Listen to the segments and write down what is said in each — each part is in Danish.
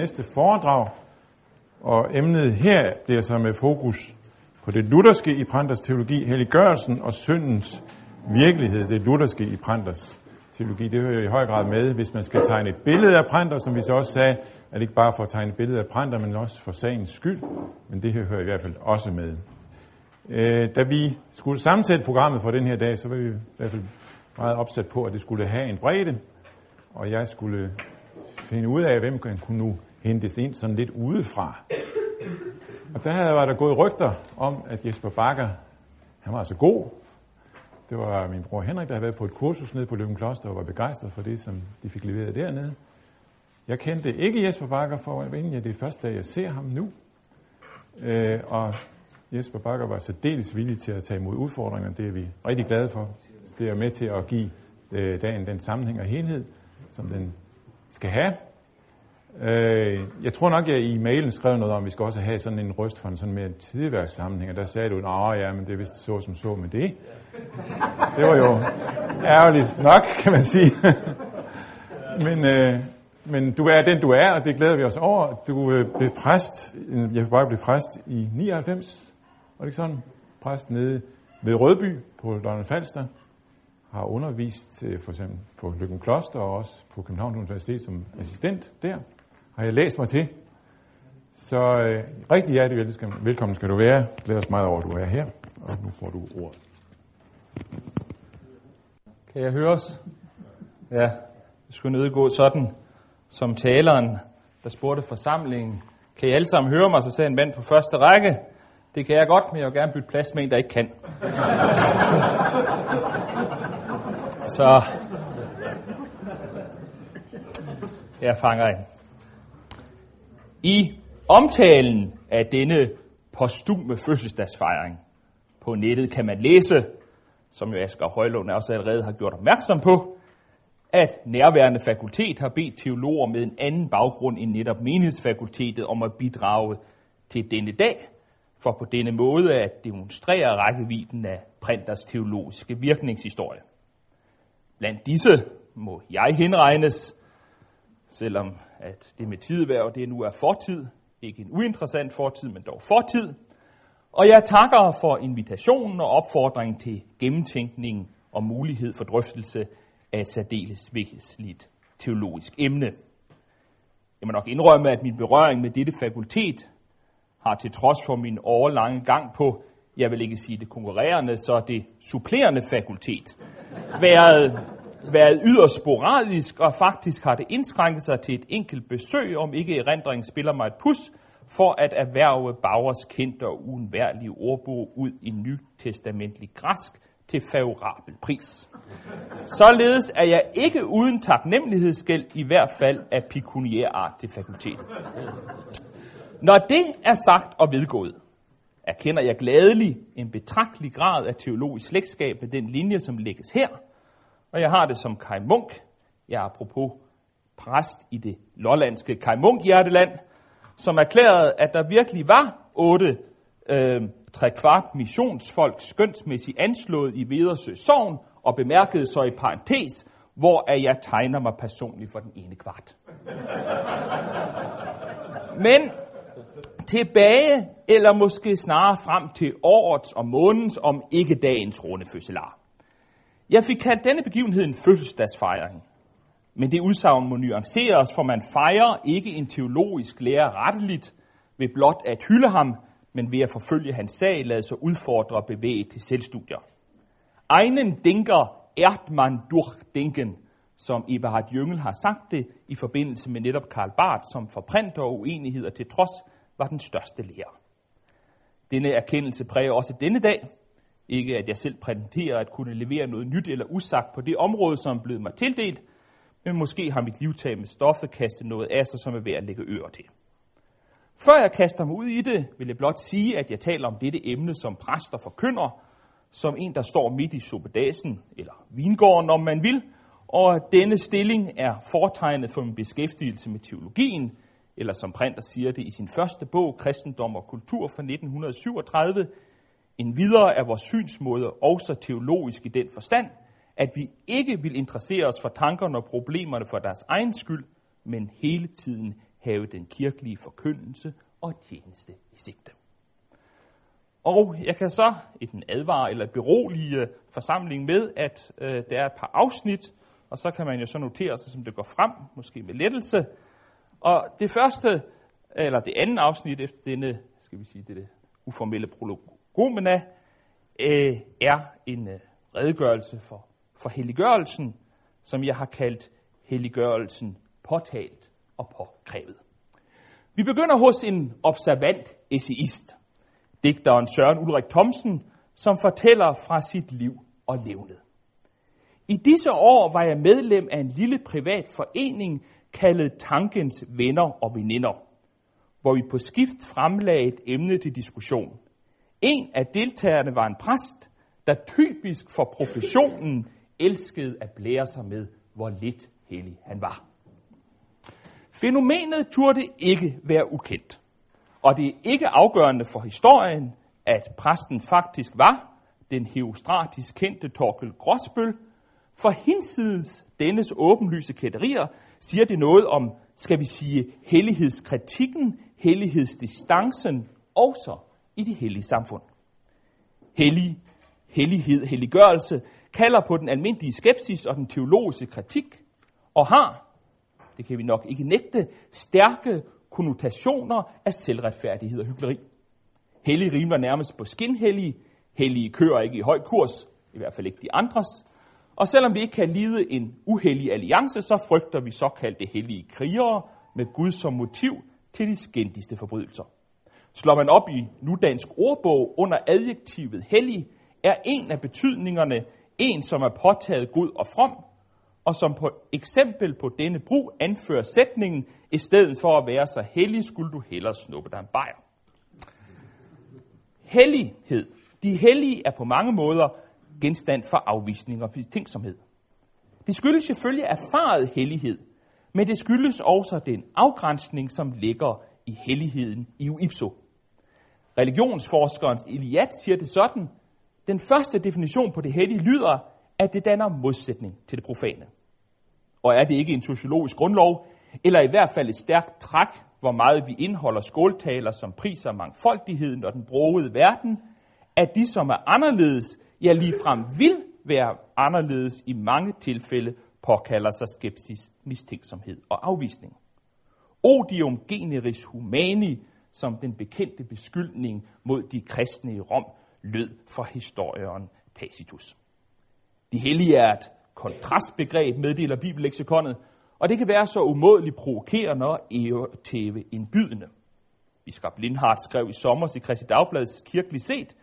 næste foredrag, og emnet her bliver så med fokus på det lutherske i Pranders teologi, helliggørelsen og syndens virkelighed, det lutherske i Pranders teologi. Det hører jo i høj grad med, hvis man skal tegne et billede af Pranter, som vi så også sagde, at ikke bare for at tegne et billede af Pranter, men også for sagens skyld, men det her hører i hvert fald også med. Øh, da vi skulle sammensætte programmet for den her dag, så var vi i hvert fald meget opsat på, at det skulle have en bredde, og jeg skulle finde ud af, hvem kan kunne nu hentes ind sådan lidt udefra. Og der havde været der gået rygter om, at Jesper Bakker, han var altså god. Det var min bror Henrik, der havde været på et kursus nede på Løben Kloster og var begejstret for det, som de fik leveret dernede. Jeg kendte ikke Jesper Bakker for, at det er første dag, jeg ser ham nu. Øh, og Jesper Bakker var særdeles villig til at tage imod udfordringerne. Det er vi rigtig glade for. Det er med til at give øh, dagen den sammenhæng og helhed, som den skal have. Øh, jeg tror nok, jeg i mailen skrev noget om, at vi skal også have sådan en røst for en sådan mere tidværkssammenhæng, og der sagde du, at ja, men det er vist så som så med det. Det var jo ærgerligt nok, kan man sige. men, øh, men du er den, du er, og det glæder vi os over. Du øh, blev præst, jeg bare blev præst i 99, var det ikke sådan? Præst nede ved Rødby på Donald Falster har undervist øh, for eksempel på Lykken Kloster og også på Københavns Universitet som assistent der. Har jeg læst mig til. Så øh, rigtig hjertelig velkommen, velkommen skal du være. Jeg glæder os meget over, at du er her. Og nu får du ordet. Kan jeg høre os? Ja, jeg skulle nedgå sådan, som taleren, der spurgte forsamlingen. Kan I alle sammen høre mig, så sagde en mand på første række. Det kan jeg godt, men jeg vil gerne bytte plads med en, der ikke kan. Så jeg fanger en. I omtalen af denne postume fødselsdagsfejring på nettet kan man læse, som jo Asger Højlund også allerede har gjort opmærksom på, at nærværende fakultet har bedt teologer med en anden baggrund end netop menighedsfakultetet om at bidrage til denne dag, for på denne måde at demonstrere rækkevidden af printers teologiske virkningshistorie. Blandt disse må jeg henregnes, selvom at det med tidværv, det nu er fortid, ikke en uinteressant fortid, men dog fortid. Og jeg takker for invitationen og opfordringen til gennemtænkning og mulighed for drøftelse af et særdeles vigtigt teologisk emne. Jeg må nok indrømme, at min berøring med dette fakultet har til trods for min årlange gang på, jeg vil ikke sige det konkurrerende, så det supplerende fakultet, været, været yderst sporadisk, og faktisk har det indskrænket sig til et enkelt besøg, om ikke erindringen spiller mig et pus, for at erhverve Bauers kendte og uundværlige ordbog ud i nytestamentlig græsk til favorabel pris. Således er jeg ikke uden taknemmelighedsgæld, i hvert fald af pekuniær art til fakultetet. Når det er sagt og vedgået, erkender jeg gladelig en betragtelig grad af teologisk slægtskab med den linje, som lægges her, og jeg har det som Kai Munk, jeg er apropos præst i det lollandske Kai Munk hjerteland, som erklærede, at der virkelig var otte øh, kvart missionsfolk skønsmæssigt anslået i Vedersø Sogn, og bemærkede så i parentes, hvor er jeg tegner mig personligt for den ene kvart. Men tilbage, eller måske snarere frem til årets og månedens, om ikke dagens runde fødselar. Jeg fik kaldt denne begivenhed en fødselsdagsfejring. Men det udsagn må nuanceres, for man fejrer ikke en teologisk lærer retteligt ved blot at hylde ham, men ved at forfølge hans sag, lade sig udfordre og bevæge til selvstudier. Einen denker ert man durchdenken, som Eberhard Jøngel har sagt det i forbindelse med netop Karl Barth, som forprinter og uenigheder til trods var den største lærer. Denne erkendelse præger også denne dag. Ikke at jeg selv præsenterer at kunne levere noget nyt eller usagt på det område, som er blevet mig tildelt, men måske har mit livtag med stoffet kastet noget af sig, som er værd at lægge øre til. Før jeg kaster mig ud i det, vil jeg blot sige, at jeg taler om dette emne som præster og forkynder, som en, der står midt i suppedasen, eller vingården, om man vil, og denne stilling er foretegnet for min beskæftigelse med teologien, eller som Printer siger det i sin første bog, Kristendom og Kultur fra 1937, en videre er vores synsmåde også teologisk i den forstand, at vi ikke vil interessere os for tankerne og problemerne for deres egen skyld, men hele tiden have den kirkelige forkyndelse og tjeneste i sigte. Og jeg kan så i den advare eller berolige forsamling med, at øh, der er et par afsnit, og så kan man jo så notere sig, som det går frem, måske med lettelse. Og det første, eller det andet afsnit efter denne, skal vi sige, det, uformelle prolog, Romana øh, er en øh, redegørelse for, for helliggørelsen, som jeg har kaldt helliggørelsen påtalt og påkrævet. Vi begynder hos en observant essayist, digteren Søren Ulrik Thomsen, som fortæller fra sit liv og levnet. I disse år var jeg medlem af en lille privat forening kaldet Tankens Venner og Veninder, hvor vi på skift fremlagde et emne til diskussion. En af deltagerne var en præst, der typisk for professionen elskede at blære sig med, hvor lidt hellig han var. Fænomenet turde ikke være ukendt, og det er ikke afgørende for historien, at præsten faktisk var den heostratisk kendte Torkel Gråsbøl, for hinsides dennes åbenlyse kætterier siger det noget om, skal vi sige, hellighedskritikken, hellighedsdistancen, og så i det hellige samfund. Hellig, hellighed, helliggørelse kalder på den almindelige skepsis og den teologiske kritik, og har, det kan vi nok ikke nægte, stærke konnotationer af selvretfærdighed og hyggeleri. Hellig rimer nærmest på skinhellige, hellige kører ikke i høj kurs, i hvert fald ikke de andres, og selvom vi ikke kan lide en uhellig alliance, så frygter vi såkaldte hellige krigere med Gud som motiv til de skændigste forbrydelser. Slår man op i nudansk ordbog under adjektivet hellig, er en af betydningerne en, som er påtaget god og from, og som på eksempel på denne brug anfører sætningen, i stedet for at være så hellig, skulle du hellere snuppe dig en bajer. Hellighed. De hellige er på mange måder genstand for afvisning og betænksomhed. Det skyldes selvfølgelig erfaret hellighed, men det skyldes også den afgrænsning, som ligger i helligheden i uipso. Religionsforskeren Eliat siger det sådan, den første definition på det hellige lyder, at det danner modsætning til det profane. Og er det ikke en sociologisk grundlov, eller i hvert fald et stærkt træk, hvor meget vi indeholder skåltaler, som priser mangfoldigheden og den brogede verden, at de, som er anderledes, ja ligefrem vil være anderledes i mange tilfælde, påkalder sig skepsis, mistænksomhed og afvisning. Odium generis humani, som den bekendte beskyldning mod de kristne i Rom, lød fra historikeren Tacitus. De hellige er et kontrastbegreb, meddeler bibelleksikonet, og det kan være så umådeligt provokerende og tæve indbydende. Biskop Lindhardt skrev i sommer i Kristi Dagbladets kirkelig set,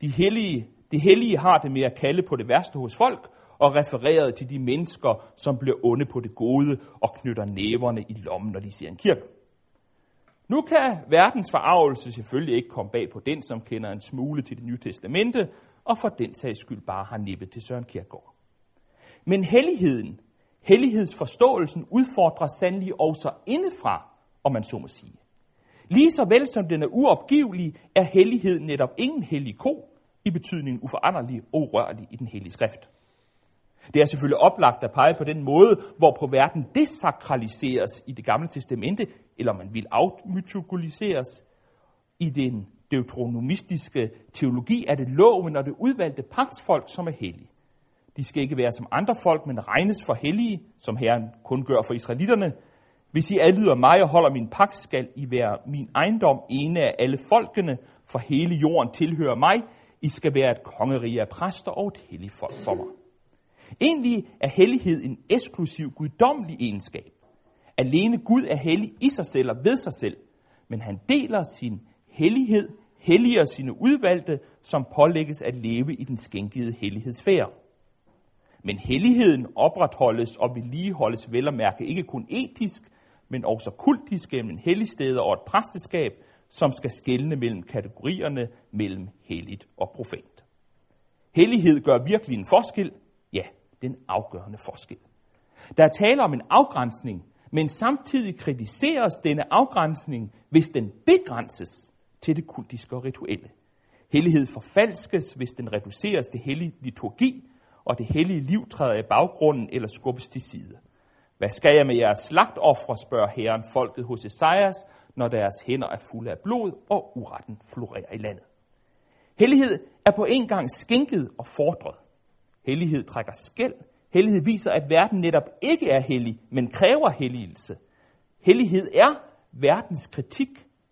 de hellige de hellige har det med at kalde på det værste hos folk, og refereret til de mennesker, som bliver onde på det gode og knytter næverne i lommen, når de ser en kirke. Nu kan verdens forarvelse selvfølgelig ikke komme bag på den, som kender en smule til det nye testamente, og for den sags skyld bare har nippet til Søren Kierkegaard. Men helligheden, hellighedsforståelsen udfordrer sandelig også indefra, om man så må sige. Lige så vel som den er uopgivelig, er helligheden netop ingen hellig ko, i betydningen uforanderlig og urørlig i den hellige skrift. Det er selvfølgelig oplagt at pege på den måde, hvorpå verden desakraliseres i det gamle testamente, eller man vil afmytologiseres. I den deuteronomistiske teologi er det loven og det udvalgte pagtsfolk, som er hellige. De skal ikke være som andre folk, men regnes for hellige, som Herren kun gør for israelitterne. Hvis I adlyder mig og holder min pagt, skal I være min ejendom, ene af alle folkene, for hele jorden tilhører mig. I skal være et kongerige af præster og et helligt folk for mig. Egentlig er hellighed en eksklusiv guddommelig egenskab. Alene Gud er hellig i sig selv og ved sig selv, men han deler sin hellighed, helliger sine udvalgte, som pålægges at leve i den skænkede hellighedsfære. Men helligheden opretholdes og vedligeholdes vel at mærke ikke kun etisk, men også kultisk gennem en helligsteder og et præsteskab, som skal skelne mellem kategorierne mellem helligt og profant. Hellighed gør virkelig en forskel. Ja, den afgørende forskel. Der er tale om en afgrænsning, men samtidig kritiseres denne afgrænsning, hvis den begrænses til det kultiske og rituelle. Hellighed forfalskes, hvis den reduceres til hellig liturgi, og det hellige liv træder i baggrunden eller skubbes til side. Hvad skal jeg med jeres slagtoffre, spørger herren folket hos Esajas, når deres hænder er fulde af blod og uretten florerer i landet. Hellighed er på en gang skænket og fordret. Hellighed trækker skæld. Hellighed viser, at verden netop ikke er hellig, men kræver helligelse. Hellighed er verdens kritik,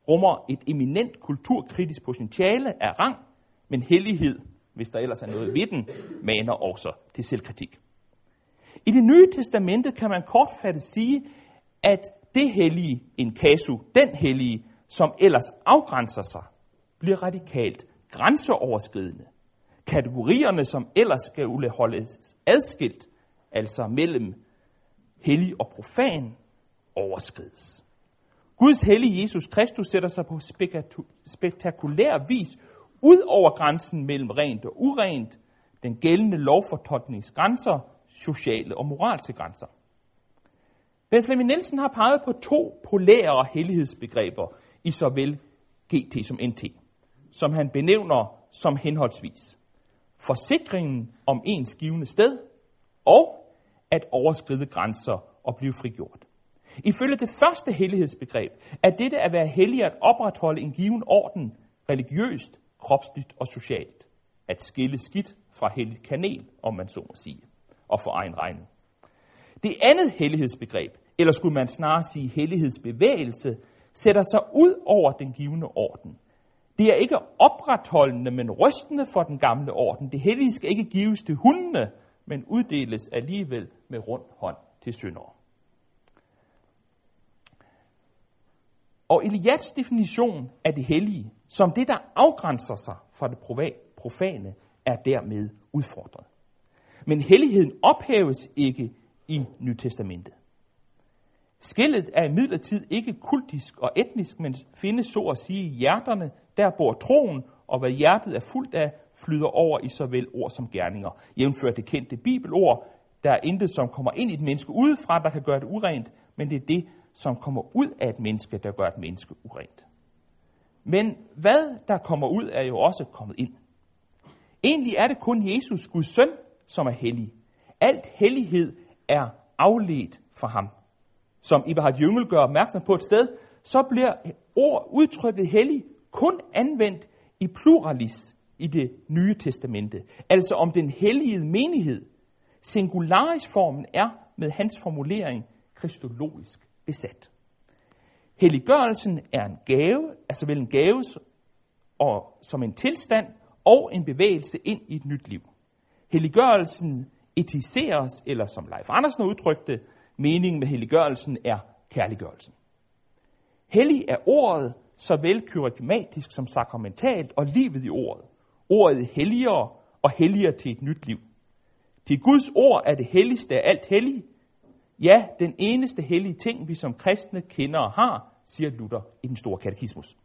rummer et eminent kulturkritisk potentiale af rang, men hellighed, hvis der ellers er noget ved den, maner også til selvkritik. I det nye testamente kan man kortfattet sige, at det hellige, en kasu, den hellige, som ellers afgrænser sig, bliver radikalt grænseoverskridende. Kategorierne, som ellers skulle holdes adskilt, altså mellem hellig og profan, overskrides. Guds hellige Jesus Kristus sætter sig på spektakulær vis ud over grænsen mellem rent og urent, den gældende lovfortolkningsgrænser, sociale og moralske grænser. Ben Flemming Nielsen har peget på to polære hellighedsbegreber i såvel GT som NT, som han benævner som henholdsvis forsikringen om ens givende sted og at overskride grænser og blive frigjort. Ifølge det første hellighedsbegreb er dette at være hellig at opretholde en given orden religiøst, kropsligt og socialt. At skille skidt fra hellig kanel, om man så må sige, og for egen regning. Det andet hellighedsbegreb, eller skulle man snarere sige hellighedsbevægelse, sætter sig ud over den givende orden. Det er ikke opretholdende, men rystende for den gamle orden. Det hellige skal ikke gives til hundene, men uddeles alligevel med rund hånd til syndere. Og Eliats definition af det hellige, som det, der afgrænser sig fra det profane, er dermed udfordret. Men helligheden ophæves ikke i Nytestamentet. Skillet er imidlertid ikke kultisk og etnisk, men findes så at sige i hjerterne, der bor troen, og hvad hjertet er fuldt af, flyder over i såvel ord som gerninger. Jævnfør det kendte bibelord, der er intet, som kommer ind i et menneske udefra, der kan gøre det urent, men det er det, som kommer ud af et menneske, der gør et menneske urent. Men hvad der kommer ud, er jo også kommet ind. Egentlig er det kun Jesus, Guds søn, som er hellig. Alt hellighed er afledt fra ham. Som Eberhard Jøngel gør opmærksom på et sted, så bliver ord udtrykket hellig kun anvendt i pluralis i det nye testamente. Altså om den hellige menighed. Singularisformen er med hans formulering kristologisk besat. Helliggørelsen er en gave, altså vel en gave og, som en tilstand og en bevægelse ind i et nyt liv. Helliggørelsen etiseres, eller som Leif Andersen udtrykte, meningen med helliggørelsen er kærliggørelsen. Hellig er ordet, såvel kyrigmatisk som sakramentalt, og livet i ordet. Ordet helligere og helligere til et nyt liv. Til Guds ord er det helligste af alt hellig, Ja, den eneste hellige ting, vi som kristne kender og har, siger Luther i den store katekismus.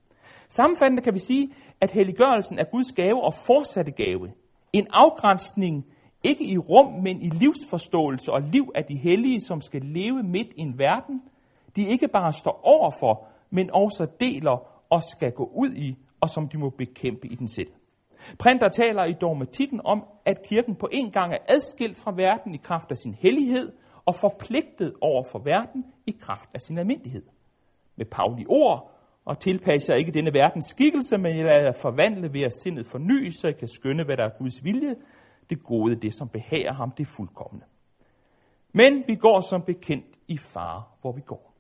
Sammenfattende kan vi sige, at helliggørelsen er Guds gave og fortsatte gave. En afgrænsning ikke i rum, men i livsforståelse og liv af de hellige, som skal leve midt i en verden, de ikke bare står overfor, men også deler og skal gå ud i, og som de må bekæmpe i den selv. Printer taler i dogmatikken om, at kirken på en gang er adskilt fra verden i kraft af sin hellighed, og forpligtet over for verden i kraft af sin almindelighed. Med Pauli ord, og tilpasser ikke denne verdens skikkelse, men jeg lader forvandle ved at sindet forny, så jeg kan skønne, hvad der er Guds vilje, det gode, det som behager ham, det fuldkommende. Men vi går som bekendt i fare, hvor vi går.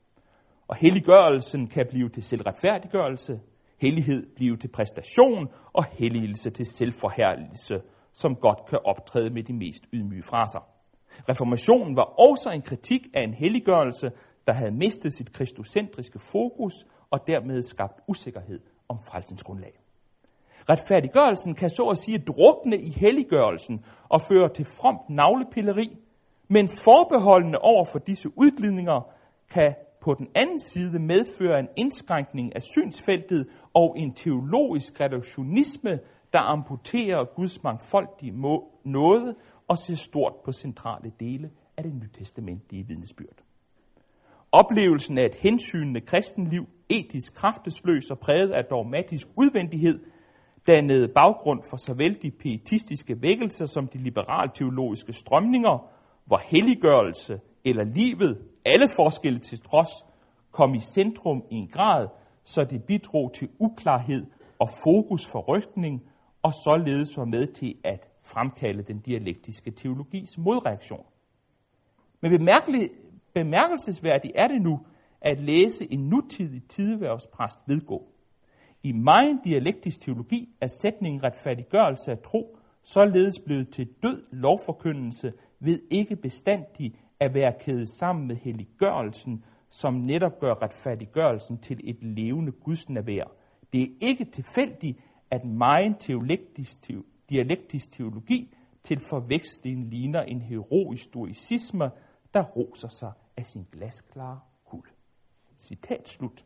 Og helliggørelsen kan blive til selvretfærdiggørelse, hellighed blive til præstation, og helligelse til selvforherligelse, som godt kan optræde med de mest ydmyge fraser. Reformationen var også en kritik af en helliggørelse, der havde mistet sit kristocentriske fokus og dermed skabt usikkerhed om frelsens grundlag. Retfærdiggørelsen kan så at sige drukne i helliggørelsen og føre til fromt navlepilleri, men forbeholdene over for disse udglidninger kan på den anden side medføre en indskrænkning af synsfeltet og en teologisk reduktionisme, der amputerer Guds mangfoldige nåde og ser stort på centrale dele af det nytestamentlige vidnesbyrd. Oplevelsen af et hensynende kristenliv, etisk kraftesløs og præget af dogmatisk udvendighed, dannede baggrund for såvel de pietistiske vækkelser som de liberalteologiske strømninger, hvor helliggørelse eller livet, alle forskelle til trods, kom i centrum i en grad, så det bidrog til uklarhed og fokus for rygtning, og således var med til at fremkalde den dialektiske teologis modreaktion. Men bemærkelsesværdigt er det nu at læse en nutidig tideværvspræst vedgå. I meget dialektisk teologi er sætningen retfærdiggørelse af tro således blevet til død lovforkyndelse ved ikke bestandig at være kædet sammen med helliggørelsen, som netop gør retfærdiggørelsen til et levende gudsnærvær. Det er ikke tilfældigt, at meget teolektisk, dialektisk teologi til forveksling ligner en heroisk stoicisme, der roser sig af sin glasklare kul. Citat slut.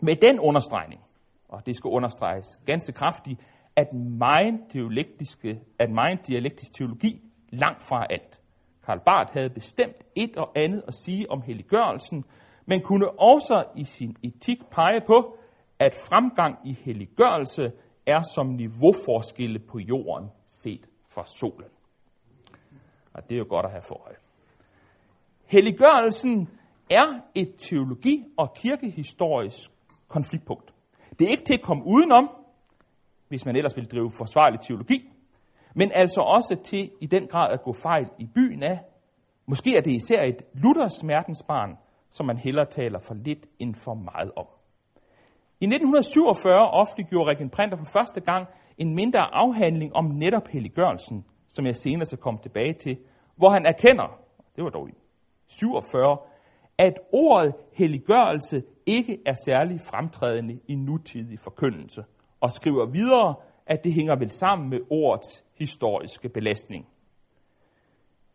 Med den understregning, og det skal understreges ganske kraftigt, at meget, dialektiske, at meget dialektisk teologi langt fra alt. Karl Barth havde bestemt et og andet at sige om helliggørelsen, men kunne også i sin etik pege på, at fremgang i helliggørelse er som niveauforskelle på jorden set fra solen. Og det er jo godt at have for øje. Helliggørelsen er et teologi- og kirkehistorisk konfliktpunkt. Det er ikke til at komme udenom, hvis man ellers vil drive forsvarlig teologi, men altså også til i den grad at gå fejl i byen af. Måske er det især et Luthers smertensbarn, som man hellere taler for lidt end for meget om. I 1947 offentliggjorde Regan Printer for første gang en mindre afhandling om netop helliggørelsen, som jeg senere så kom tilbage til, hvor han erkender, det var dog i 47, at ordet helliggørelse ikke er særlig fremtrædende i nutidig forkyndelse, og skriver videre, at det hænger vel sammen med ordets historiske belastning.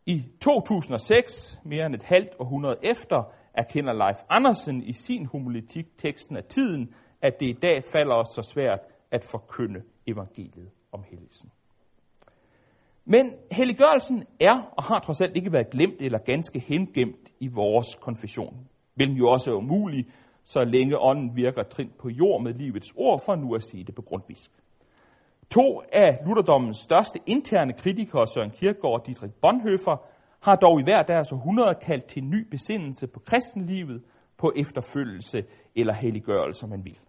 I 2006, mere end et halvt århundrede efter, erkender Leif Andersen i sin homiletik teksten af tiden, at det i dag falder os så svært at forkynde evangeliet om helligelsen. Men helliggørelsen er og har trods alt ikke været glemt eller ganske hengemt i vores konfession, hvilken jo også er umulig, så længe ånden virker trin på jord med livets ord, for nu at sige det på grundvisk. To af Lutherdommens største interne kritikere, Søren Kierkegaard og Dietrich Bonhoeffer, har dog i hver deres århundrede kaldt til ny besindelse på kristenlivet, på efterfølgelse eller helliggørelse, som man vil.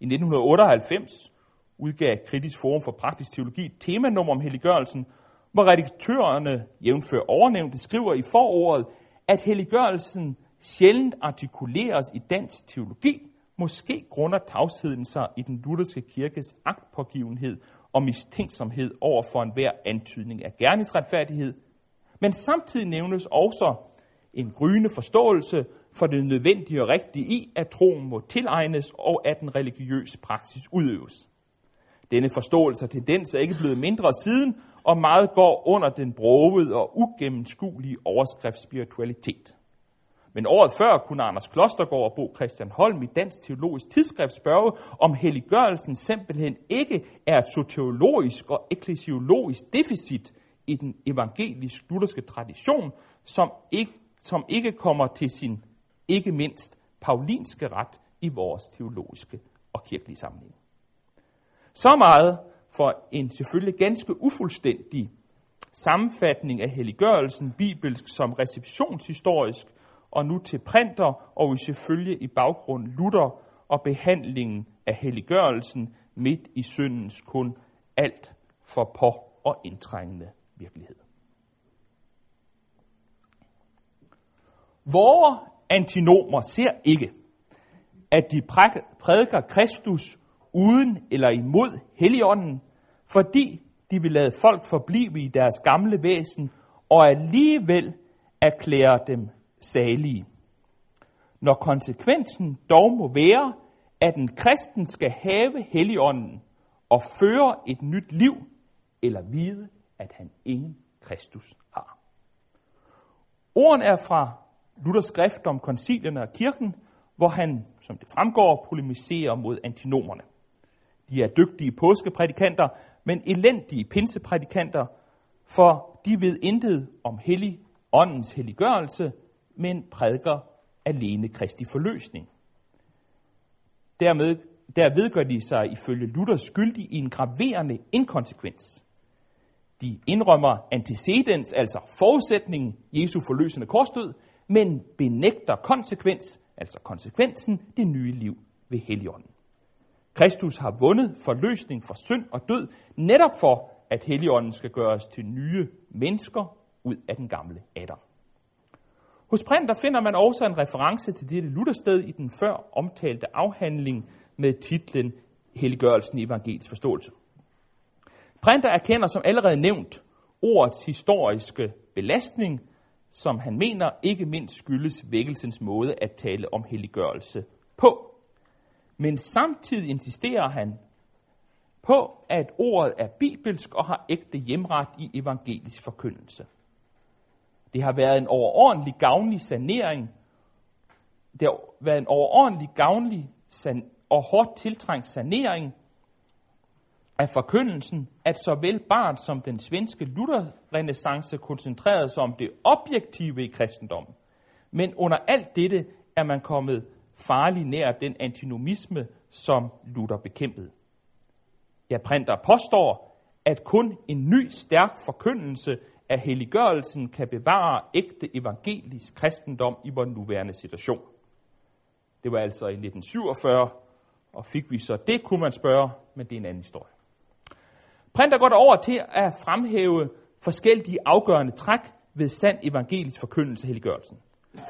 I 1998 udgav Kritisk Forum for Praktisk Teologi et temanummer om helliggørelsen, hvor redaktørerne, jævnfør overnævnte, skriver i forordet, at helliggørelsen sjældent artikuleres i dansk teologi, måske grunder tavsheden sig i den lutherske kirkes agtpågivenhed og mistænksomhed over for enhver antydning af gerningsretfærdighed, men samtidig nævnes også en gryende forståelse for det nødvendige og rigtige i, at troen må tilegnes og at den religiøs praksis udøves. Denne forståelse og tendens er ikke blevet mindre siden, og meget går under den brogede og ugennemskuelige overskrift spiritualitet. Men året før kunne Anders Klostergaard og Bo Christian Holm i Dansk Teologisk Tidsskrift spørge, om helliggørelsen simpelthen ikke er et soteriologisk og eklesiologisk deficit i den evangelisk-lutherske tradition, som ikke, som ikke kommer til sin ikke mindst paulinske ret i vores teologiske og kirkelige sammenhæng. Så meget for en selvfølgelig ganske ufuldstændig sammenfatning af helliggørelsen, bibelsk som receptionshistorisk, og nu til printer, og selvfølgelig i baggrund Luther og behandlingen af helliggørelsen midt i syndens kun alt for på og indtrængende virkelighed. Vore antinomer ser ikke, at de prædiker Kristus uden eller imod Helligånden, fordi de vil lade folk forblive i deres gamle væsen og alligevel erklære dem salige. Når konsekvensen dog må være, at en kristen skal have Helligånden og føre et nyt liv, eller vide, at han ingen Kristus har. Orden er fra Luthers skrift om koncilierne og kirken, hvor han, som det fremgår, polemiserer mod antinomerne. De er dygtige påskeprædikanter, men elendige pinseprædikanter, for de ved intet om hellig åndens helliggørelse, men prædiker alene Kristi forløsning. Dermed, derved gør de sig ifølge Luther skyldige i en graverende inkonsekvens. De indrømmer antecedens, altså forudsætningen Jesu forløsende korsdød, men benægter konsekvens, altså konsekvensen, det nye liv ved Helligånden. Kristus har vundet forløsning for synd og død, netop for, at Helligånden skal gøres til nye mennesker ud af den gamle Adam. Hos Printer finder man også en reference til dette Luthersted i den før omtalte afhandling med titlen Helliggørelsen i evangelisk forståelse. Printer erkender som allerede nævnt ordets historiske belastning, som han mener ikke mindst skyldes vækkelsens måde at tale om helliggørelse på. Men samtidig insisterer han på, at ordet er bibelsk og har ægte hjemret i evangelisk forkyndelse. Det har været en overordentlig gavnlig sanering. Det har været en overordentlig gavnlig san- og hårdt tiltrængt sanering af forkyndelsen, at såvel barn som den svenske Lutherrenaissance koncentrerede sig om det objektive i kristendommen. Men under alt dette er man kommet farlig nær den antinomisme, som Luther bekæmpede. Ja, Printer påstår, at kun en ny stærk forkyndelse af helliggørelsen kan bevare ægte evangelisk kristendom i vores nuværende situation. Det var altså i 1947, og fik vi så det, kunne man spørge, men det er en anden historie. Printer går over til at fremhæve forskellige afgørende træk ved sand evangelisk forkyndelse af helliggørelsen.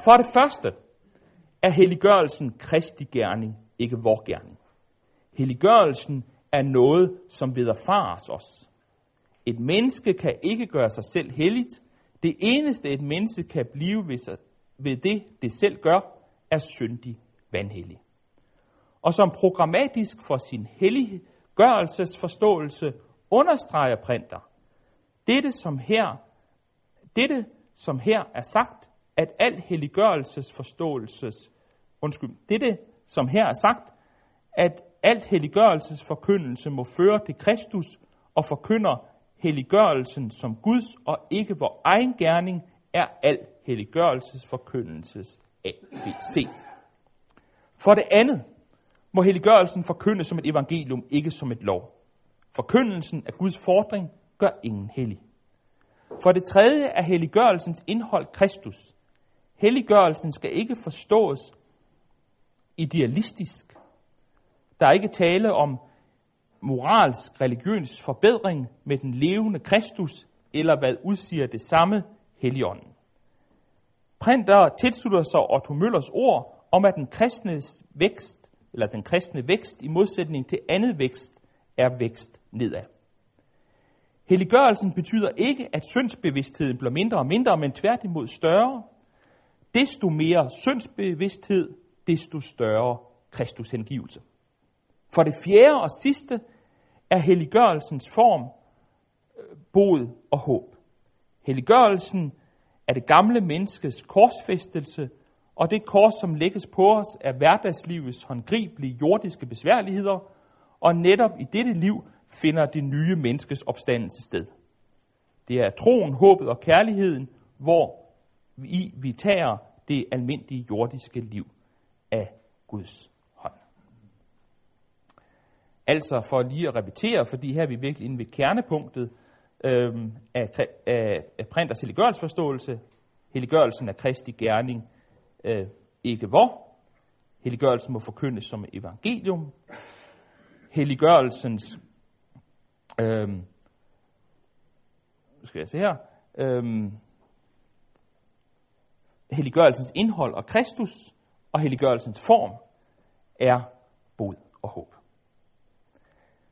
For det første er helliggørelsen kristi gerning, ikke vor gerning. Helliggørelsen er noget, som vederfares os. Et menneske kan ikke gøre sig selv helligt. Det eneste, et menneske kan blive ved, sig, ved det, det selv gør, er syndig vanhellig. Og som programmatisk for sin helliggørelsesforståelse understreger printer, dette som her, dette som her er sagt, at al helliggørelsesforståelses, undskyld, dette som her er sagt, at alt helliggørelsesforkyndelse må føre til Kristus og forkynder helliggørelsen som Guds og ikke vor egen gerning, er al helliggørelsesforkyndelses ABC. For det andet må helliggørelsen forkyndes som et evangelium, ikke som et lov. Forkyndelsen af Guds fordring gør ingen hellig. For det tredje er helliggørelsens indhold Kristus. Helliggørelsen skal ikke forstås idealistisk. Der er ikke tale om moralsk religiøs forbedring med den levende Kristus, eller hvad udsiger det samme Helligånden. Printer tilslutter sig Otto Møllers ord om, at den kristne vækst, eller den kristne vækst i modsætning til andet vækst, er vækst nedad. Helliggørelsen betyder ikke, at syndsbevidstheden bliver mindre og mindre, men tværtimod større. Desto mere syndsbevidsthed, desto større Kristus hengivelse. For det fjerde og sidste er helliggørelsens form øh, bod og håb. Helliggørelsen er det gamle menneskes korsfæstelse, og det kors, som lægges på os, er hverdagslivets håndgribelige jordiske besværligheder, og netop i dette liv finder det nye menneskes opstandelse sted. Det er troen, håbet og kærligheden, hvor vi, vi tager det almindelige jordiske liv af Guds hånd. Altså for lige at repetere, fordi her er vi virkelig inde ved kernepunktet øhm, af, af, af printers helliggørelsesforståelse. Helliggørelsen er Kristi gerning, øh, ikke hvor. Helliggørelsen må forkyndes som evangelium. Helliggørelsens, øhm, skal jeg se her, øhm, helliggørelsens indhold og Kristus, og helliggørelsens form er bod og håb.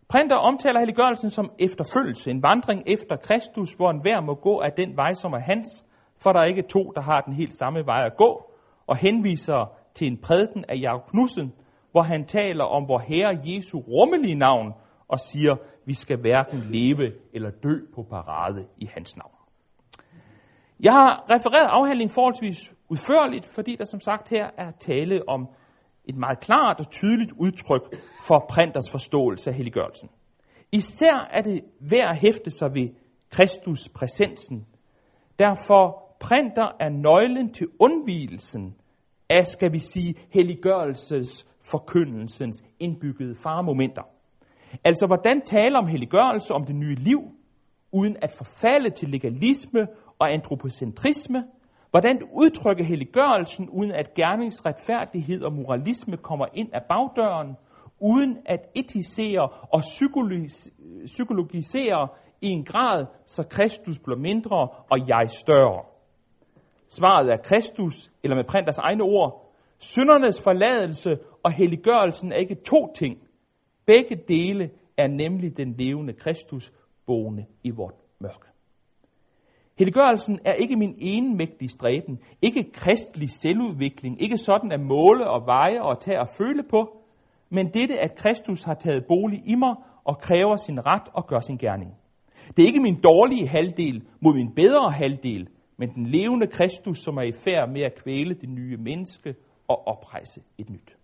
Printer omtaler helliggørelsen som efterfølgelse, en vandring efter Kristus, hvor enhver må gå af den vej, som er hans, for der er ikke to, der har den helt samme vej at gå, og henviser til en prædiken af Jakob Knudsen, hvor han taler om vor Herre Jesu rummelige navn, og siger, vi skal hverken leve eller dø på parade i hans navn. Jeg har refereret afhandlingen forholdsvis udførligt, fordi der som sagt her er tale om et meget klart og tydeligt udtryk for printers forståelse af helliggørelsen. Især er det værd at hæfte sig ved Kristus præsensen. Derfor printer er nøglen til undvielsen af, skal vi sige, helliggørelses forkyndelsens indbyggede faremomenter. Altså, hvordan tale om helliggørelse, om det nye liv, uden at forfalde til legalisme og antropocentrisme? Hvordan udtrykke helliggørelsen, uden at gerningsretfærdighed og moralisme kommer ind af bagdøren? Uden at etisere og psykologisere i en grad, så Kristus bliver mindre og jeg større? Svaret er Kristus, eller med printers egne ord, syndernes forladelse og helliggørelsen er ikke to ting. Begge dele er nemlig den levende Kristus boende i vort mørke. Helliggørelsen er ikke min enmægtige stræben, ikke kristelig selvudvikling, ikke sådan at måle og veje og tage og føle på, men dette, at Kristus har taget bolig i mig og kræver sin ret og gør sin gerning. Det er ikke min dårlige halvdel mod min bedre halvdel, men den levende Kristus, som er i færd med at kvæle det nye menneske og oprejse et nyt.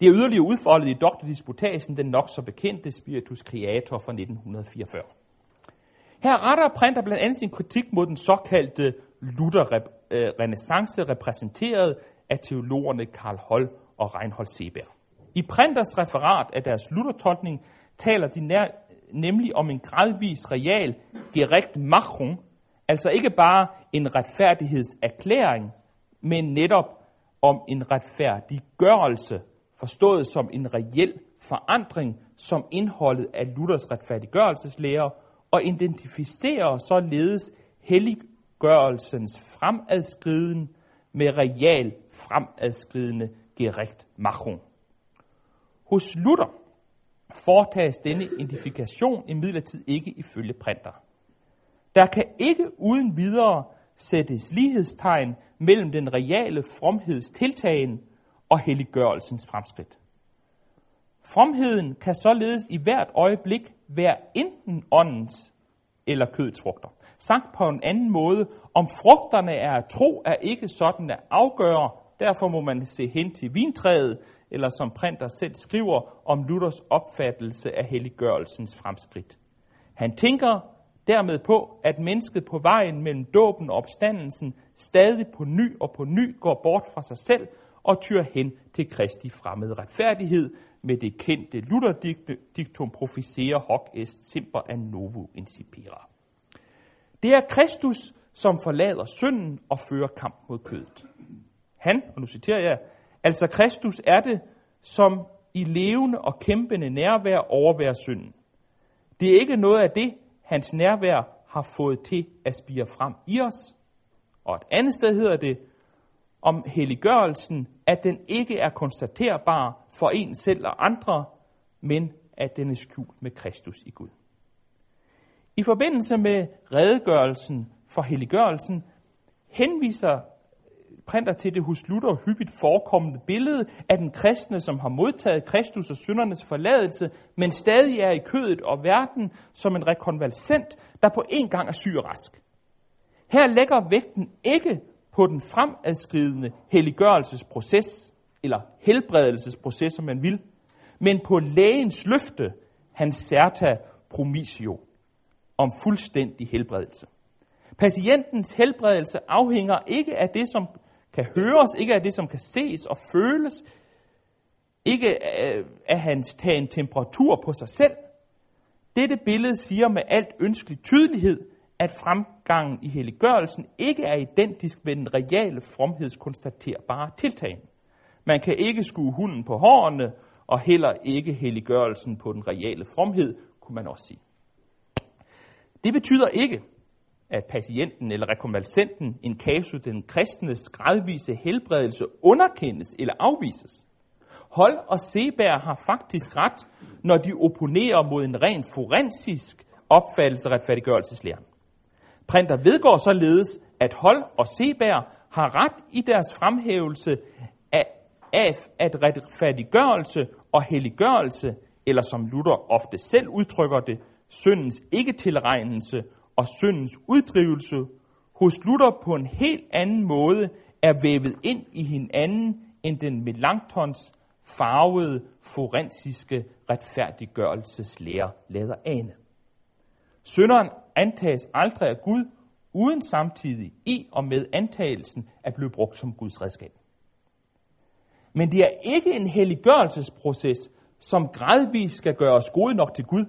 Det er yderligere udfoldet i doktordisputasen, den nok så bekendte Spiritus Creator fra 1944. Her retter Printer blandt andet sin kritik mod den såkaldte Luther-renaissance, repræsenteret af teologerne Karl Holl og Reinhold Seberg. I Printers referat af deres Luther-tolkning taler de nær, nemlig om en gradvis real gerekt machung, altså ikke bare en retfærdighedserklæring, men netop om en retfærdiggørelse, forstået som en reel forandring, som indholdet af Luthers retfærdiggørelseslære, og identificerer således helliggørelsens fremadskriden med real fremadskridende gerekt machung. Hos Luther foretages denne identifikation imidlertid ikke ifølge printer. Der kan ikke uden videre sættes lighedstegn mellem den reale fromhedstiltagen og helliggørelsens fremskridt. Fromheden kan således i hvert øjeblik være enten åndens eller kødets frugter. Sagt på en anden måde, om frugterne er tro, er ikke sådan at afgøre, derfor må man se hen til vintræet, eller som Printer selv skriver om Luthers opfattelse af helliggørelsens fremskridt. Han tænker dermed på, at mennesket på vejen mellem dåben og opstandelsen stadig på ny og på ny går bort fra sig selv og tyr hen til Kristi fremmede retfærdighed med det kendte Luther-diktum profisere hoc est simper an novo incipera. Det er Kristus, som forlader synden og fører kamp mod kødet. Han, og nu citerer jeg, altså Kristus er det, som i levende og kæmpende nærvær overværer synden. Det er ikke noget af det, hans nærvær har fået til at spire frem i os. Og et andet sted hedder det om helliggørelsen, at den ikke er konstaterbar for en selv og andre, men at den er skjult med Kristus i Gud. I forbindelse med redegørelsen for helliggørelsen henviser printer til det hos Luther hyppigt forekommende billede af den kristne, som har modtaget Kristus og syndernes forladelse, men stadig er i kødet og verden som en rekonvalsent, der på en gang er syg og rask. Her lægger vægten ikke på den fremadskridende helliggørelsesproces, eller helbredelsesproces, som man vil, men på lægens løfte, hans certa promisio, om fuldstændig helbredelse. Patientens helbredelse afhænger ikke af det, som kan høres, ikke af det, som kan ses og føles, ikke af hans tagen temperatur på sig selv. Dette billede siger med alt ønskelig tydelighed, at fremgangen i helliggørelsen ikke er identisk med den reale fromhedskonstaterbare tiltag. Man kan ikke skue hunden på hårene, og heller ikke helliggørelsen på den reale fromhed, kunne man også sige. Det betyder ikke, at patienten eller rekonvalescenten, en casu, den kristnes gradvise helbredelse, underkendes eller afvises. Hold og Seberg har faktisk ret, når de opponerer mod en ren forensisk opfattelse af retfærdiggørelseslæren. Printer vedgår således, at Hold og Seberg har ret i deres fremhævelse af, at retfærdiggørelse og helliggørelse, eller som Luther ofte selv udtrykker det, syndens ikke-tilregnelse og syndens uddrivelse hos Luther på en helt anden måde er vævet ind i hinanden end den Melanchtons farvede forensiske retfærdiggørelseslære lader ane. Synderen antages aldrig af Gud, uden samtidig i og med antagelsen at blive brugt som Guds redskab. Men det er ikke en helliggørelsesproces, som gradvist skal gøre os gode nok til Gud.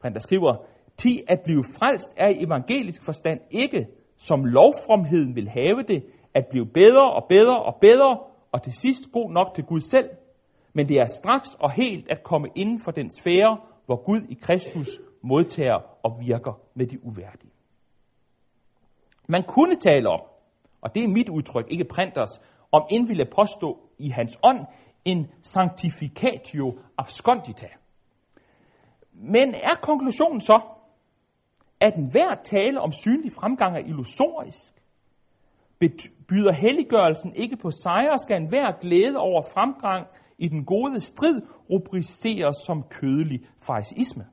Printer skriver, ti at blive frelst er i evangelisk forstand ikke, som lovfromheden vil have det, at blive bedre og bedre og bedre, og til sidst god nok til Gud selv, men det er straks og helt at komme inden for den sfære, hvor Gud i Kristus modtager og virker med de uværdige. Man kunne tale om, og det er mit udtryk, ikke printers, om end ville påstå i hans ånd en sanctificatio abscondita. Men er konklusionen så, at enhver tale om synlig fremgang er illusorisk? Byder helliggørelsen ikke på sejr, skal enhver glæde over fremgang i den gode strid rubriceres som kødelig farisisme.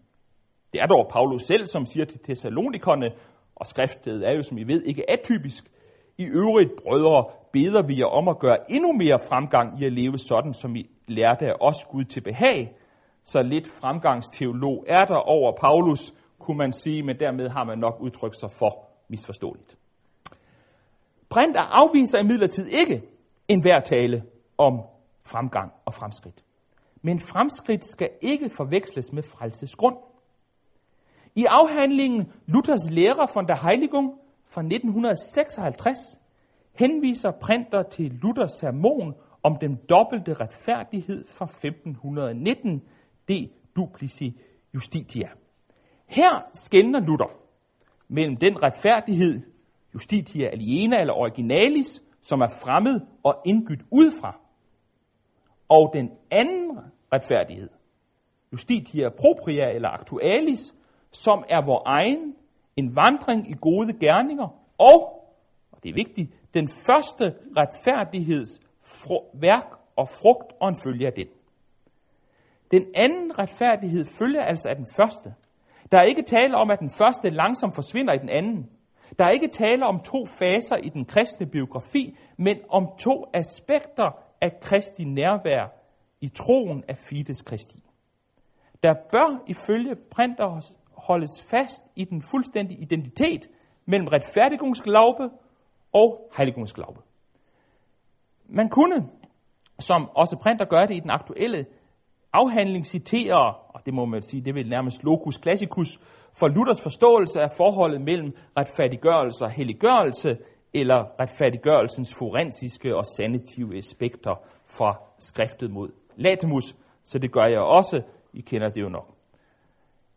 Det er dog Paulus selv, som siger til Thessalonikerne, og skriftet er jo, som I ved, ikke atypisk. I øvrigt, brødre, beder vi jer om at gøre endnu mere fremgang i at leve sådan, som I lærte af os Gud til behag. Så lidt fremgangsteolog er der over Paulus, kunne man sige, men dermed har man nok udtrykt sig for misforståeligt. Brinter afviser imidlertid ikke enhver tale om fremgang og fremskridt. Men fremskridt skal ikke forveksles med frelsesgrund. I afhandlingen Luthers lærer von der Heiligung fra 1956 henviser Printer til Luthers sermon om den dobbelte retfærdighed fra 1519, de duplici justitia. Her skældner Luther mellem den retfærdighed, justitia aliena eller originalis, som er fremmed og indgydt udefra, og den anden retfærdighed, justitia propria eller actualis, som er vor egen, en vandring i gode gerninger, og, og det er vigtigt, den første retfærdigheds værk og frugt og en følge af den. Den anden retfærdighed følger altså af den første. Der er ikke tale om, at den første langsomt forsvinder i den anden. Der er ikke tale om to faser i den kristne biografi, men om to aspekter af Kristi nærvær i troen af Fides Kristi. Der bør ifølge Printer holdes fast i den fuldstændige identitet mellem retfærdigungsglaube og heiligungsglaube. Man kunne, som også Printer gør det i den aktuelle afhandling, citere, og det må man sige, det vil nærmest locus classicus, for Luthers forståelse af forholdet mellem retfærdiggørelse og helliggørelse, eller retfærdiggørelsens forensiske og sanative aspekter fra skriftet mod Latimus, så det gør jeg også. I kender det jo nok.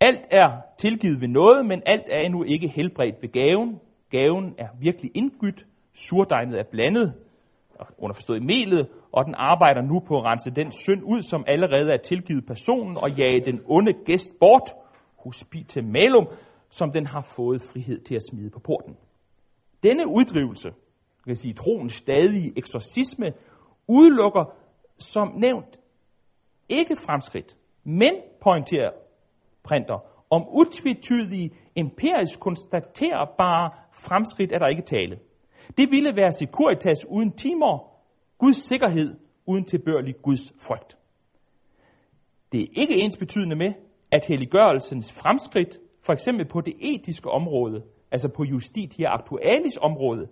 Alt er tilgivet ved noget, men alt er endnu ikke helbredt ved gaven. Gaven er virkelig indgydt, surdegnet er blandet, underforstået i melet, og den arbejder nu på at rense den synd ud, som allerede er tilgivet personen, og jage den onde gæst bort, hospite malum, som den har fået frihed til at smide på porten. Denne uddrivelse, kan sige troens stadige eksorcisme, udelukker som nævnt ikke fremskridt, men pointerer printer om utvetydige, empirisk konstaterbare fremskridt er der ikke tale. Det ville være Securitas uden timer, Guds sikkerhed uden tilbørlig Guds frygt. Det er ikke ens betydende med, at helliggørelsens fremskridt, for eksempel på det etiske område, altså på justitia actualis område,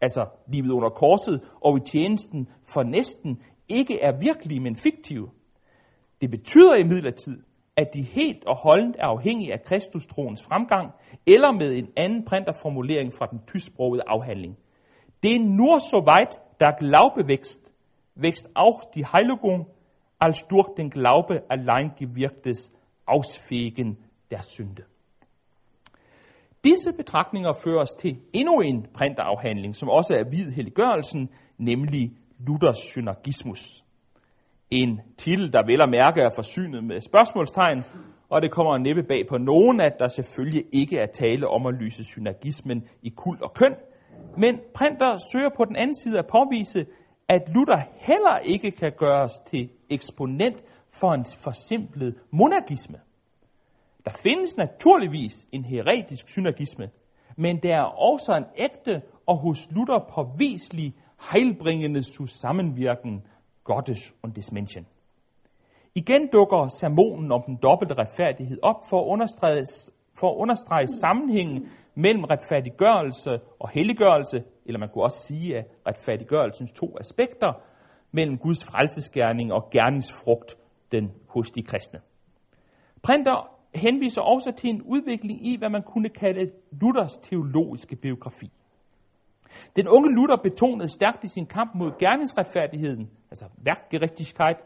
altså livet under korset og i tjenesten for næsten, ikke er virkelige, men fiktive. Det betyder imidlertid, at de helt og holdent er afhængige af Kristustroens fremgang, eller med en anden printerformulering fra den tysksprogede afhandling. Det er nur so weit, der Glaube wächst, wächst auch die Heiligung als durch den Glaube allein gewirktes Ausfegen der Sünde. Disse betragtninger fører os til endnu en printerafhandling, som også er vid helliggørelsen, nemlig Luthers synergismus. En titel, der vel at mærke er forsynet med spørgsmålstegn, og det kommer næppe bag på nogen, at der selvfølgelig ikke er tale om at lyse synergismen i kult og køn, men Printer søger på den anden side at påvise, at Luther heller ikke kan gøres til eksponent for en forsimplet monarkisme. Der findes naturligvis en heretisk synergisme, men der er også en ægte og hos Luther påviselig heilbringende sammenvirken Gottes und des Menschen. Igen dukker sermonen om den dobbelte retfærdighed op for at understrege, for at understrege sammenhængen mellem retfærdiggørelse og helliggørelse, eller man kunne også sige, at retfærdiggørelsens to aspekter, mellem Guds frelsesgerning og gerningsfrugt den hos de kristne. Printer henviser også til en udvikling i, hvad man kunne kalde Luthers teologiske biografi. Den unge Luther betonede stærkt i sin kamp mod gerningsretfærdigheden, altså værkgerechtigkeit,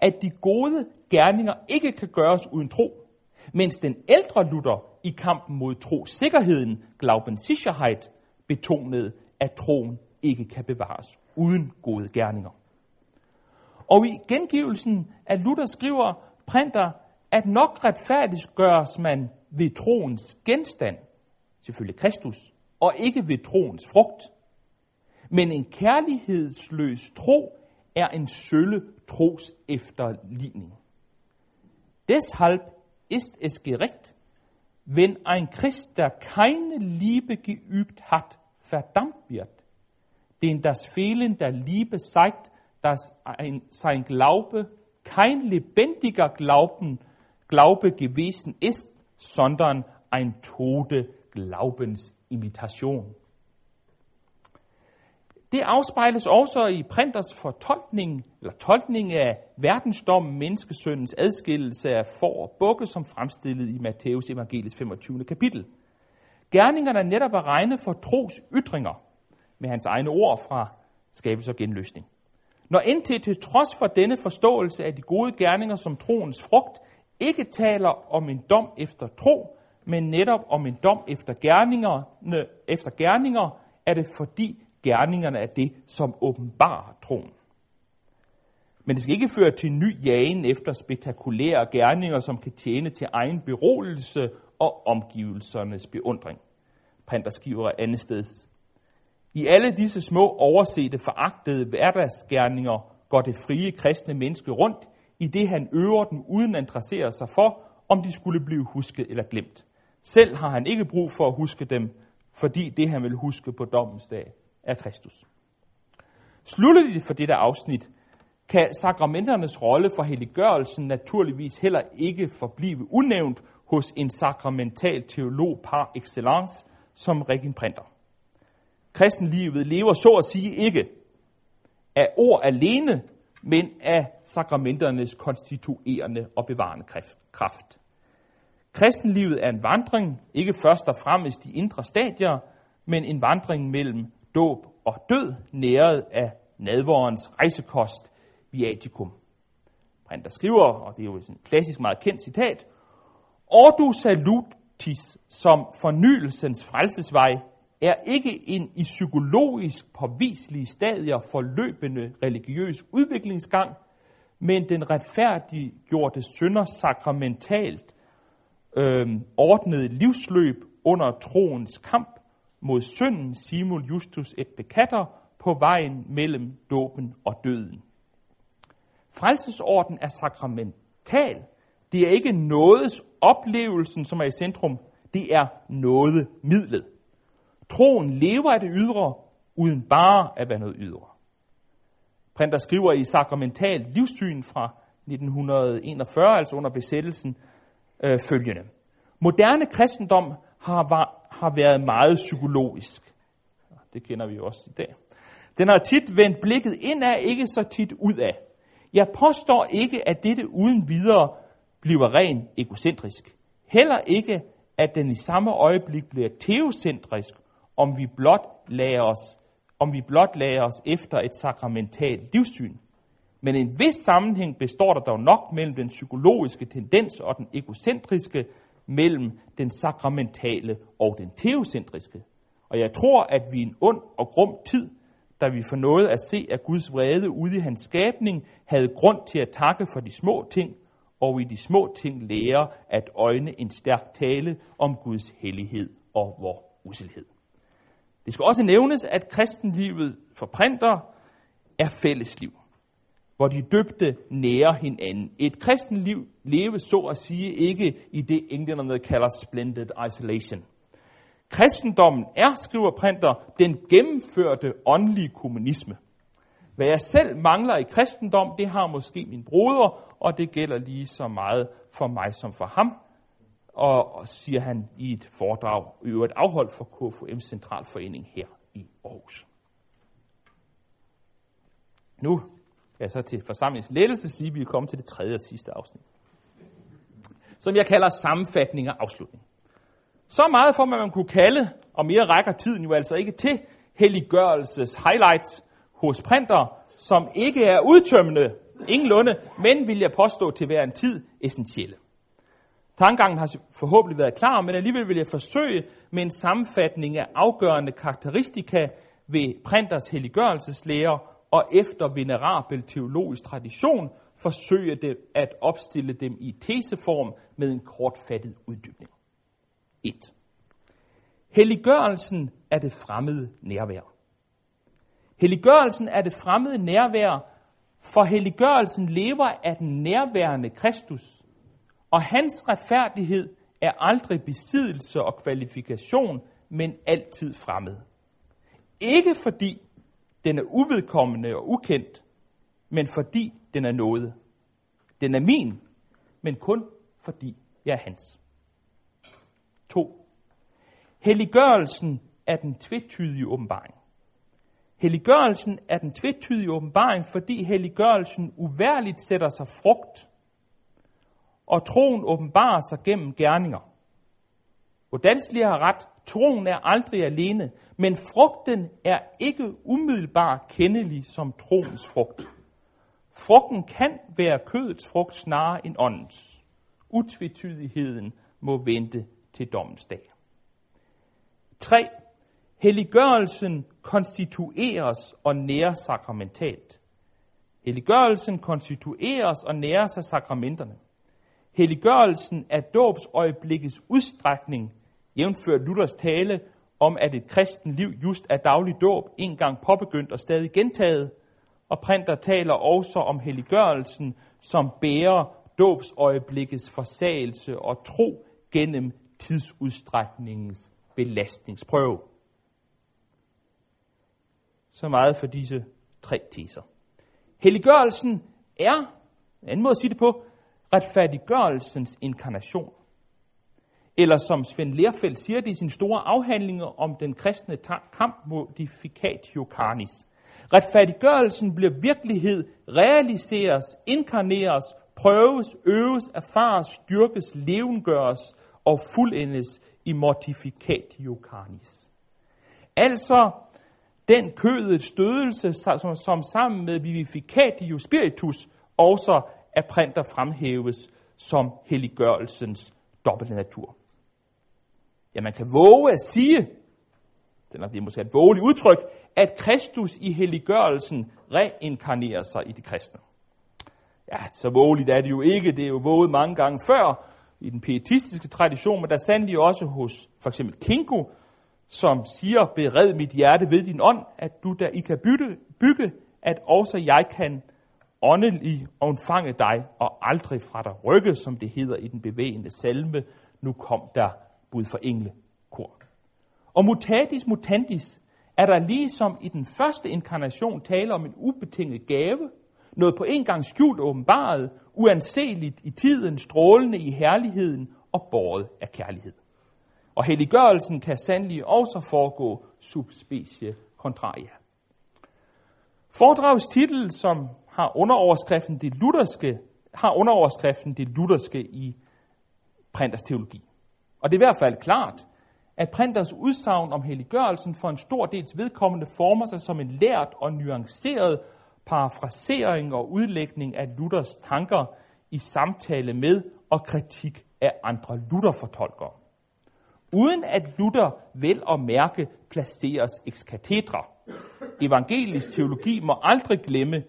at de gode gerninger ikke kan gøres uden tro, mens den ældre Luther i kampen mod trosikkerheden, Glaubensicherheit, betonede, at troen ikke kan bevares uden gode gerninger. Og i gengivelsen af Luther skriver Printer, at nok retfærdiggøres man ved troens genstand, selvfølgelig Kristus, og ikke ved troens frugt. Men en kærlighedsløs tro er en sølle tros efterligning. Deshalb ist es gerecht, wenn ein Christ, der keine Liebe geübt hat, verdammt wird. Denn das Fehlen der Liebe zeigt, dass ein, sein Glaube kein lebendiger Glauben, Glaube gewesen ist, sondern ein tode imitation. Det afspejles også i Printers fortolkning, eller tolkning af verdensdommen, menneskesyndens adskillelse af for og bukke, som fremstillet i Matthæus evangeliets 25. kapitel. Gerningerne er netop at regne for tros ytringer, med hans egne ord fra skabelse og genløsning. Når indtil til trods for denne forståelse af de gode gerninger som troens frugt, ikke taler om en dom efter tro, men netop om en dom efter gerningerne, efter gerninger, er det fordi gerningerne er det, som åbenbarer troen. Men det skal ikke føre til ny jagen efter spektakulære gerninger, som kan tjene til egen beroligelse og omgivelsernes beundring. Printer skriver andet sted. I alle disse små oversete, foragtede hverdagsgerninger går det frie kristne menneske rundt, i det han øver dem uden at interessere sig for, om de skulle blive husket eller glemt. Selv har han ikke brug for at huske dem, fordi det han vil huske på dommens dag er Kristus. Slutteligt for dette afsnit kan sakramenternes rolle for helliggørelsen naturligvis heller ikke forblive unævnt hos en sakramental teolog par excellence som Regin Printer. Kristenlivet lever så at sige ikke af ord alene, men af sakramenternes konstituerende og bevarende kraft. Kristenlivet er en vandring, ikke først og fremmest de indre stadier, men en vandring mellem dåb og død, næret af nadvorens rejsekost, viaticum. der skriver, og det er jo et klassisk meget kendt citat, Ordu salutis som fornyelsens frelsesvej er ikke en i psykologisk påviselige stadier forløbende religiøs udviklingsgang, men den retfærdiggjorte synder sakramentalt øh, ordnede livsløb under troens kamp mod synden Simul Justus et bekatter, på vejen mellem dåben og døden. Frelsesorden er sakramental. Det er ikke nådes oplevelsen, som er i centrum. Det er noget midlet. Troen lever af det ydre, uden bare at være noget ydre. Printer skriver i Sakramental Livssyn fra 1941, altså under besættelsen, øh, følgende. Moderne kristendom har, var, har været meget psykologisk. Det kender vi jo også i dag. Den har tit vendt blikket indad, ikke så tit ud af. Jeg påstår ikke, at dette uden videre bliver ren egocentrisk. Heller ikke, at den i samme øjeblik bliver teocentrisk, om vi blot lader os, om vi blot lader os efter et sakramentalt livssyn. Men en vis sammenhæng består der dog nok mellem den psykologiske tendens og den egocentriske, mellem den sakramentale og den teocentriske. Og jeg tror, at vi i en ond og grum tid, da vi får noget at se af Guds vrede ude i hans skabning, havde grund til at takke for de små ting, og i de små ting lære at øjne en stærk tale om Guds hellighed og vor uselhed. Det skal også nævnes, at kristenlivet for printer er fællesliv hvor de døbte nærer hinanden. Et kristen liv leves så at sige ikke i det, englænderne kalder splendid isolation. Kristendommen er, skriver Printer, den gennemførte åndelige kommunisme. Hvad jeg selv mangler i kristendom, det har måske min broder, og det gælder lige så meget for mig som for ham, og siger han i et foredrag, i øvrigt afholdt for KFUM Centralforening her i Aarhus. Nu ja, så til forsamlingens lettelse sige, at vi er kommet til det tredje og sidste afsnit. som jeg kalder sammenfatning og afslutning. Så meget for, hvad man kunne kalde, og mere rækker tiden jo altså ikke til, helliggørelses highlights hos printer, som ikke er udtømmende, ingenlunde, men vil jeg påstå til hver en tid essentielle. Tankegangen har forhåbentlig været klar, men alligevel vil jeg forsøge med en sammenfatning af afgørende karakteristika ved printers helliggørelseslære og efter venerabel teologisk tradition forsøge det at opstille dem i teseform med en kortfattet uddybning. 1. Helliggørelsen er det fremmede nærvær. Helliggørelsen er det fremmede nærvær, for helliggørelsen lever af den nærværende Kristus, og hans retfærdighed er aldrig besiddelse og kvalifikation, men altid fremmed. Ikke fordi den er uvedkommende og ukendt, men fordi den er noget. Den er min, men kun fordi jeg er hans. 2. Helliggørelsen er den tvetydige åbenbaring. Helliggørelsen er den tvetydige åbenbaring, fordi helliggørelsen uværligt sætter sig frugt, og troen åbenbarer sig gennem gerninger. Hvordan har ret, troen er aldrig alene, men frugten er ikke umiddelbart kendelig som troens frugt. Frugten kan være kødets frugt snarere end åndens. Utvetydigheden må vente til dommens dag. 3. Helliggørelsen konstitueres og næres sakramentalt. Helliggørelsen konstitueres og næres af sakramenterne. Helliggørelsen er dåbsøjeblikkets udstrækning, jævnført Luthers tale om, at et kristen liv just er daglig dåb, en gang påbegyndt og stadig gentaget, og Printer taler også om helliggørelsen, som bærer dåbsøjeblikkets forsagelse og tro gennem tidsudstrækningens belastningsprøve. Så meget for disse tre teser. Helliggørelsen er, en anden måde at sige det på, retfærdiggørelsens inkarnation. Eller som Svend Lerfeldt siger det i sine store afhandlinger om den kristne kamp mod modificatio carnis. Retfærdiggørelsen bliver virkelighed, realiseres, inkarneres, prøves, øves, erfares, styrkes, levengøres og fuldendes i mortificatio carnis. Altså den kødets stødelse, som, som sammen med vivificatio spiritus også af printer fremhæves som helliggørelsens dobbelte natur. Ja, man kan våge at sige, det er måske et vågeligt udtryk, at Kristus i helliggørelsen reinkarnerer sig i de kristne. Ja, så vågeligt er det jo ikke. Det er jo våget mange gange før i den pietistiske tradition, men der er sandelig også hos for eksempel Kinko, som siger, bered mit hjerte ved din ånd, at du der I kan bytte, bygge at også jeg kan åndelig omfange dig og aldrig fra dig rykke, som det hedder i den bevægende salme, nu kom der bud for englekor. Og mutatis mutandis er der ligesom i den første inkarnation tale om en ubetinget gave, noget på en gang skjult åbenbaret, uanseligt i tiden, strålende i herligheden og båret af kærlighed. Og helliggørelsen kan sandelig også foregå subspecie contraria. Foredragets titel, som har underoverskriften det lutherske, har underoverskriften det lutherske i Printers teologi. Og det er i hvert fald klart, at Printers udsagn om helliggørelsen for en stor dels vedkommende former sig som en lært og nuanceret parafrasering og udlægning af Luthers tanker i samtale med og kritik af andre Luther-fortolkere. Uden at Luther vel og mærke placeres ex cathedra. Evangelisk teologi må aldrig glemme,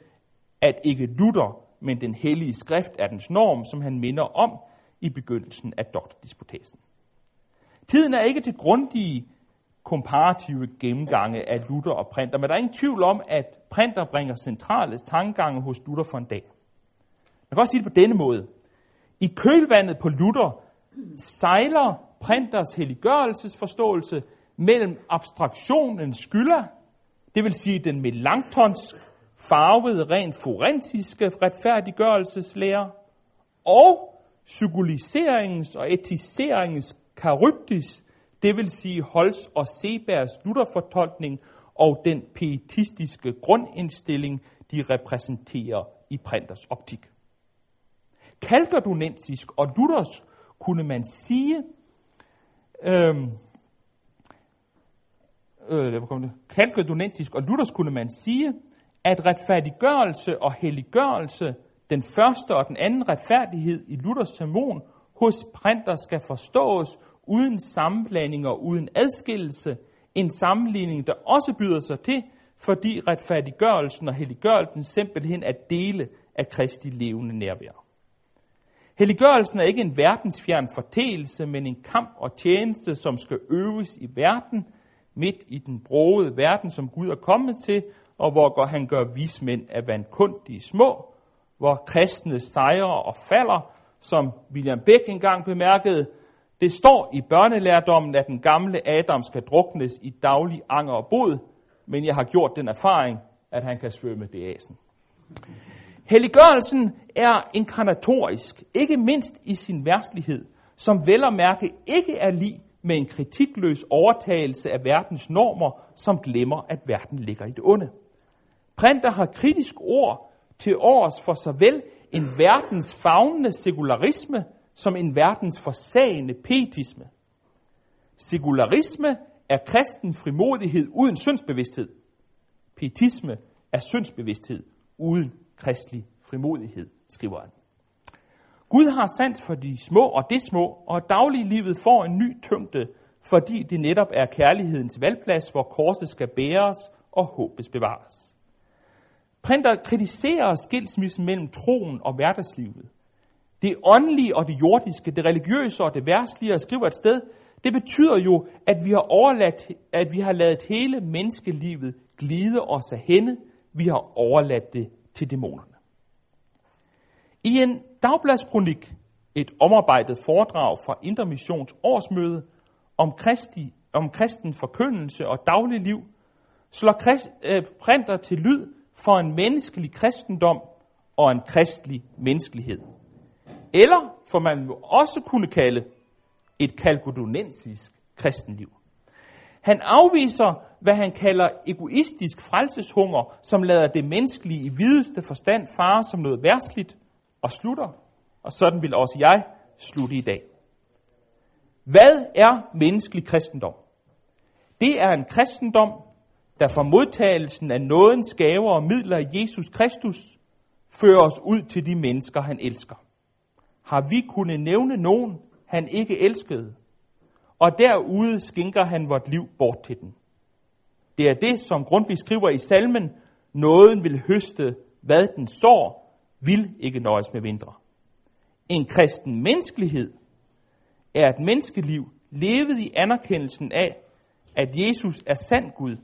at ikke Luther, men den hellige skrift er dens norm, som han minder om i begyndelsen af doktordisputasen. Tiden er ikke til grundige komparative gennemgange af Luther og Printer, men der er ingen tvivl om, at Printer bringer centrale tankegange hos Luther for en dag. Man kan også sige det på denne måde. I kølvandet på Luther sejler Printers helliggørelsesforståelse mellem abstraktionens skylder, det vil sige den Melanchtons farvede, rent forensiske retfærdiggørelseslære, og psykologiseringens og etiseringens karyptis, det vil sige Holz og Sebergs Luther-fortolkning og den pietistiske grundindstilling, de repræsenterer i printers optik. Kalkerdunensisk og Luthers kunne man sige, øhm, øh, kalkedonensisk og Luthers kunne man sige, at retfærdiggørelse og helliggørelse, den første og den anden retfærdighed i Luthers sermon, hos printer skal forstås uden sammenblanding og uden adskillelse, en sammenligning, der også byder sig til, fordi retfærdiggørelsen og helliggørelsen simpelthen er dele af Kristi levende nærvær. Helliggørelsen er ikke en verdensfjern fortælelse, men en kamp og tjeneste, som skal øves i verden, midt i den broede verden, som Gud er kommet til, og hvor han gør vismænd af vandkundige små, hvor kristne sejrer og falder, som William Beck engang bemærkede, det står i børnelærdommen, at den gamle Adam skal druknes i daglig anger og bod, men jeg har gjort den erfaring, at han kan svømme det asen. Helliggørelsen er inkarnatorisk, ikke mindst i sin værslighed, som vel at mærke ikke er lig med en kritikløs overtagelse af verdens normer, som glemmer, at verden ligger i det onde. Printer har kritisk ord til års for såvel en verdens fagnende sekularisme, som en verdens forsagende petisme. Sekularisme er kristen frimodighed uden syndsbevidsthed. Pietisme er syndsbevidsthed uden kristelig frimodighed, skriver han. Gud har sandt for de små og det små, og dagliglivet får en ny tyngde, fordi det netop er kærlighedens valgplads, hvor korset skal bæres og håbes bevares. Printer kritiserer skilsmissen mellem troen og hverdagslivet. Det åndelige og det jordiske, det religiøse og det værtslige, og skriver et sted, det betyder jo, at vi har overladt, at vi har ladet hele menneskelivet glide os af hende. Vi har overladt det til dæmonerne. I en dagbladskronik, et omarbejdet foredrag fra Indre Missions årsmøde om, Kristi, om kristen forkyndelse og dagligliv, slår krist, øh, printer til lyd for en menneskelig kristendom og en kristelig menneskelighed. Eller, for man må også kunne kalde, et kalkodonensisk kristenliv. Han afviser, hvad han kalder egoistisk frelseshunger, som lader det menneskelige i videste forstand fare som noget værsligt, og slutter, og sådan vil også jeg slutte i dag. Hvad er menneskelig kristendom? Det er en kristendom, der for modtagelsen af nådens gaver og midler i Jesus Kristus fører os ud til de mennesker, han elsker. Har vi kunne nævne nogen, han ikke elskede, og derude skinker han vort liv bort til den. Det er det, som Grundtvig skriver i salmen, nåden vil høste, hvad den sår, vil ikke nøjes med mindre. En kristen menneskelighed er et menneskeliv levet i anerkendelsen af, at Jesus er sand Gud.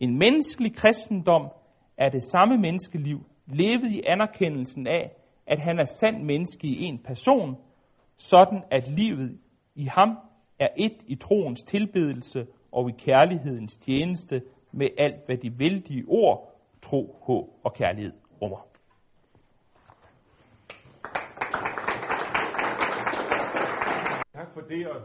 En menneskelig kristendom er det samme menneskeliv levet i anerkendelsen af, at han er sand menneske i en person, sådan at livet i ham er et i troens tilbedelse og i kærlighedens tjeneste med alt, hvad de vældige ord, tro, håb og kærlighed rummer. Tak for det, og